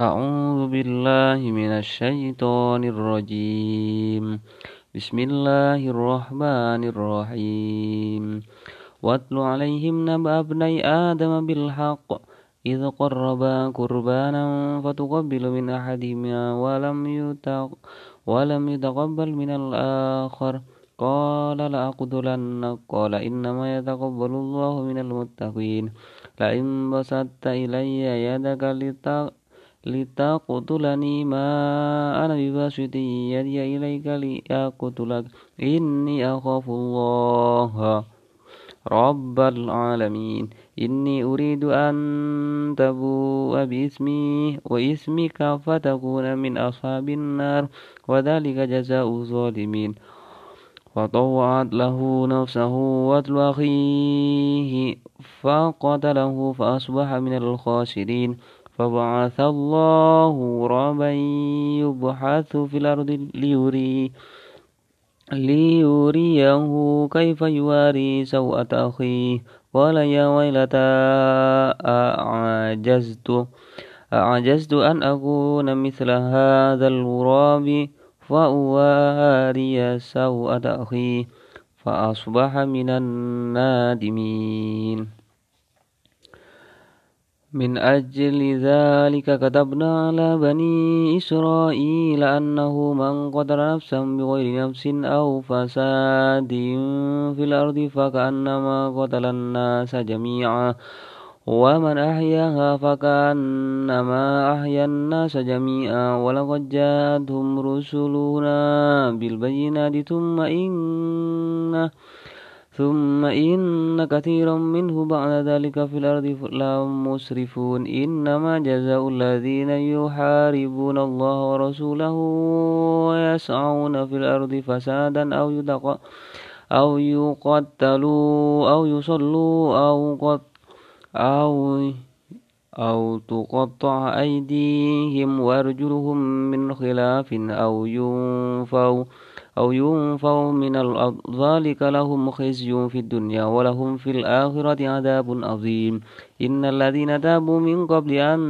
أعوذ بالله من الشيطان الرجيم. بسم الله الرحمن الرحيم. واتل عليهم نبأ ابني آدم بالحق. إذ قربا قربانا فتقبل من أحدهما ولم ولم يتقبل من الآخر. قال لأقتلنك. قال إنما يتقبل الله من المتقين. لئن بسطت إلي يدك لتقتلني ما أنا بباسط يدي إليك لأقتلك إني أخاف الله رب العالمين إني أريد أن تبوء باسمي واسمك فتكون من أصحاب النار وذلك جزاء الظالمين فطوعت له نفسه واتل أخيه فقتله فأصبح من الخاسرين فبعث الله غرابا يبحث في الأرض ليري ليريه كيف يواري سوءة أخيه قال يا ويلتى أعجزت أعجزت أن أكون مثل هذا الغراب فأواري سوءة أخيه فأصبح من النادمين. من أجل ذلك كتبنا على بني إسرائيل أنه من قتل نفسا بغير نفس أو فساد في الأرض فكأنما قتل الناس جميعا ومن أحياها فكأنما أحيا الناس جميعا. ولقد جاءتهم رسلنا بالبينات ثم إن ثم إن كثيرا منه بعد ذلك في الأرض لهم مسرفون إنما جزاء الذين يحاربون الله ورسوله ويسعون في الأرض فسادا أو يدق أو يقتلوا أو يصلوا أو قد أو أو تقطع أيديهم وأرجلهم من خلاف أو ينفوا أو ينفوا من الأرض ذلك لهم خزي في الدنيا ولهم في الآخرة عذاب عظيم. إن الذين تابوا من قبل أن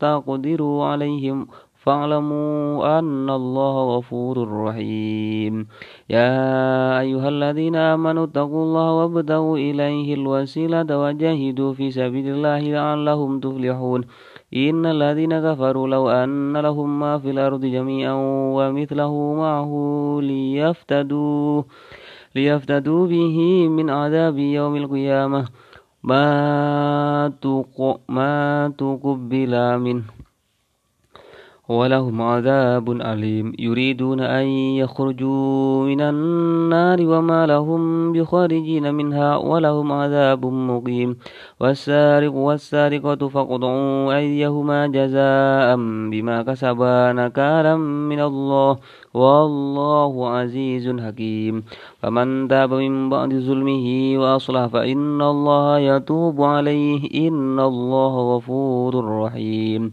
تقدروا عليهم فاعلموا أن الله غفور رحيم. يا أيها الذين آمنوا اتقوا الله وابتغوا إليه الوسيلة وجاهدوا في سبيل الله لعلهم تفلحون. إن الذين كفروا لو أن لهم ما في الأرض جميعا ومثله معه ليفتدوا ليفتدوا به من عذاب يوم القيامة. ما تقبل منه. ولهم عذاب أليم. يريدون أن يخرجوا من النار وما لهم بخارجين منها ولهم عذاب مقيم. والسارق والسارقة فاقطعوا أيديهما جزاء بما كسبا نكالا من الله. والله عزيز حكيم. فمن تاب من بعد ظلمه وأصلح فإن الله يتوب عليه. إن الله غفور رحيم.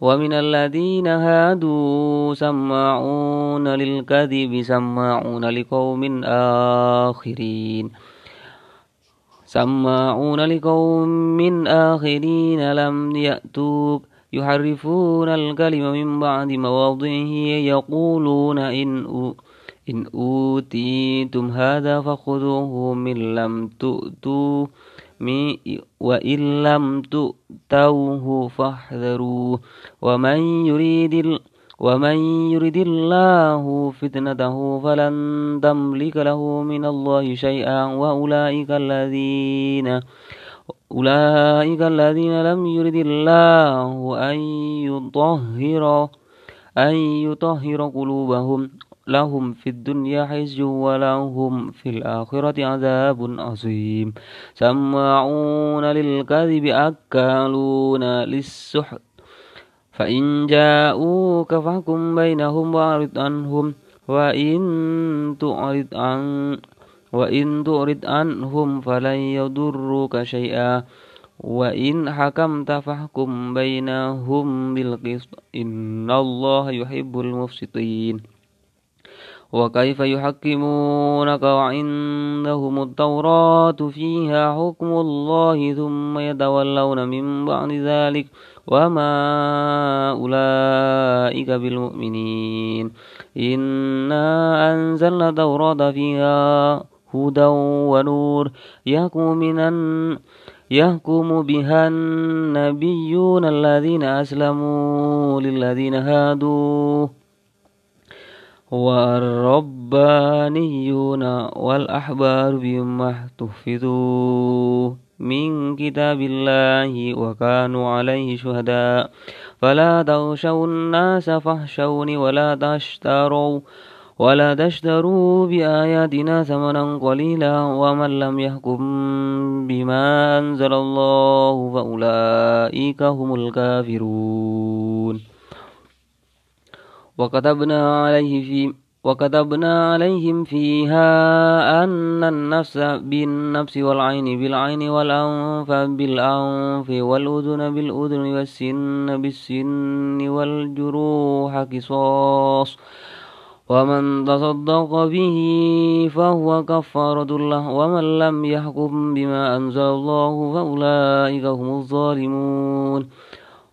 ومن الذين هادوا سماعون للكذب سماعون لقوم آخرين. سماعون لقوم آخرين لم يأتوك. يحرفون الكلم من بعد مواضعه يقولون إن إن أوتيتم هذا فخذوه من لم تؤتوه. وإن لم تؤتوه فاحذروه ومن يريد ومن يريد الله فتنته فلن تملك له من الله شيئا. وأولئك الذين أولئك الذين لم يرد الله أن يطهر أن يطهر قلوبهم. لهم في الدنيا حزي ولهم في الآخرة عذاب عظيم. سماعون للكذب أكالون للسحت. فإن جاءوك فاحكم بينهم وأعرض عنهم. وإن تعرض عن وإن تعرض عنهم فلن يضروك شيئا. وإن حكمت فاحكم بينهم بالقسط. إن الله يحب المفسطين. وكيف يحكمونك وعندهم التوراة فيها حكم الله ثم يتولون من بعد ذلك وما أولئك بالمؤمنين. إنا أنزلنا التوراة فيها هدى ونور. يحكم من يحكم بها النبيون الذين أسلموا للذين هادوا. والربانيون والأحبار بما احتفظوا من كتاب الله وكانوا عليه شهداء. فلا تغشوا الناس فاحشوني ولا تشتروا ولا تشتروا بآياتنا ثمنا قليلا ومن لم يحكم بما أنزل الله فأولئك هم الكافرون. وكتبنا عليه في وكتبنا عليهم فيها أن النفس بالنفس والعين بالعين والأنف بالأنف والأذن بالأذن والسن بالسن والجروح قصاص ومن تصدق به فهو كفارة الله ومن لم يحكم بما أنزل الله فأولئك هم الظالمون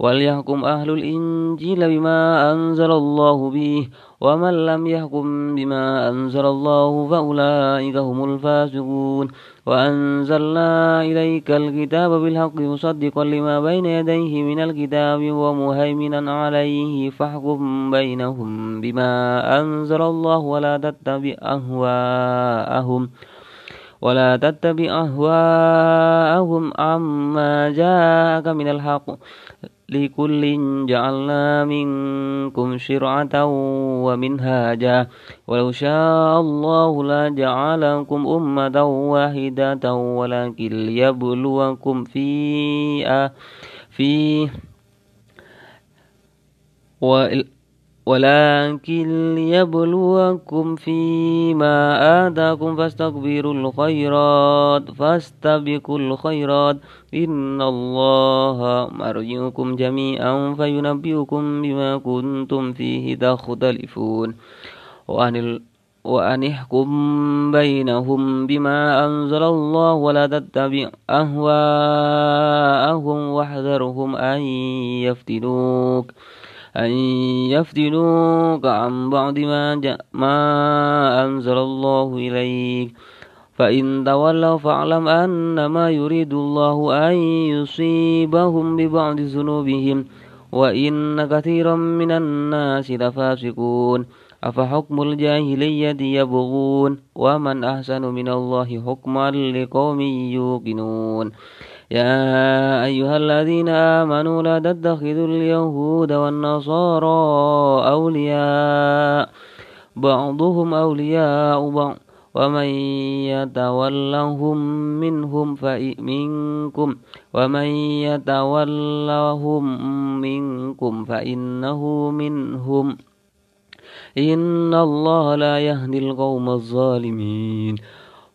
وليحكم أهل الإنجيل بما أنزل الله به ومن لم يحكم بما أنزل الله فأولئك هم الفاسقون. وأنزلنا إليك الكتاب بالحق مصدقا لما بين يديه من الكتاب ومهيمنا عليه فاحكم بينهم بما أنزل الله ولا تتبع أهواءهم ولا تتبع أهواءهم عما جاءك من الحق. لكل جعلنا منكم شرعة ومنهاجا ولو شاء الله لجعلكم أمة واحدة ولكن ليبلوكم في في ولكن ليبلوكم فيما آتاكم فاستكبروا الخيرات فاستبقوا الخيرات. إن الله مرجعكم جميعا فينبئكم بما كنتم فيه تختلفون. وأن وأن احكم بينهم بما أنزل الله ولا تتبع أهواءهم واحذرهم أن يفتنوك. أن يفتنوك عن بعض ما, جاء ما أنزل الله إليك. فإن تولوا فاعلم أنما يريد الله أن يصيبهم ببعض ذنوبهم وإن كثيرا من الناس لفاسقون. أفحكم الجاهلية يبغون؟ ومن أحسن من الله حكما لقوم يوقنون. يا أيها الذين آمنوا لا تتخذوا اليهود والنصارى أولياء. بعضهم أولياء بعض. ومن يتولهم منهم فمنكم ومن يتولهم منكم فإنه منهم. إن الله لا يهدي القوم الظالمين.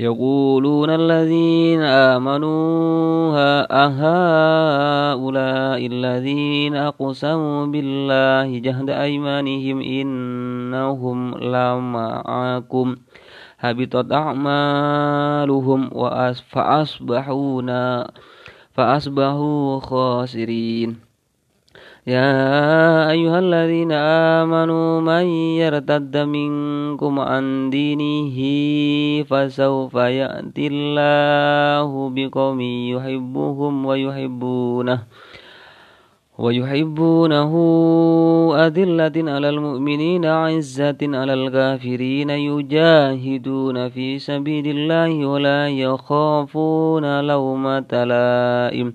يقولون الذين آمنوا أهؤلاء الذين أقسموا بالله جهد أيمانهم إنهم لمعكم هبطت أعمالهم فأصبحوا خاسرين. يا أيها الذين آمنوا من يرتد منكم عن دينه فسوف يأتي الله بقوم يحبهم ويحبونه ويحبونه أذلة على المؤمنين عزة على الكافرين يجاهدون في سبيل الله ولا يخافون لومة لائم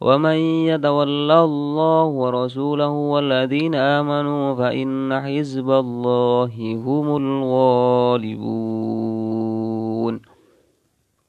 ومن يتولى الله ورسوله والذين آمنوا فإن حزب الله هم الغالبون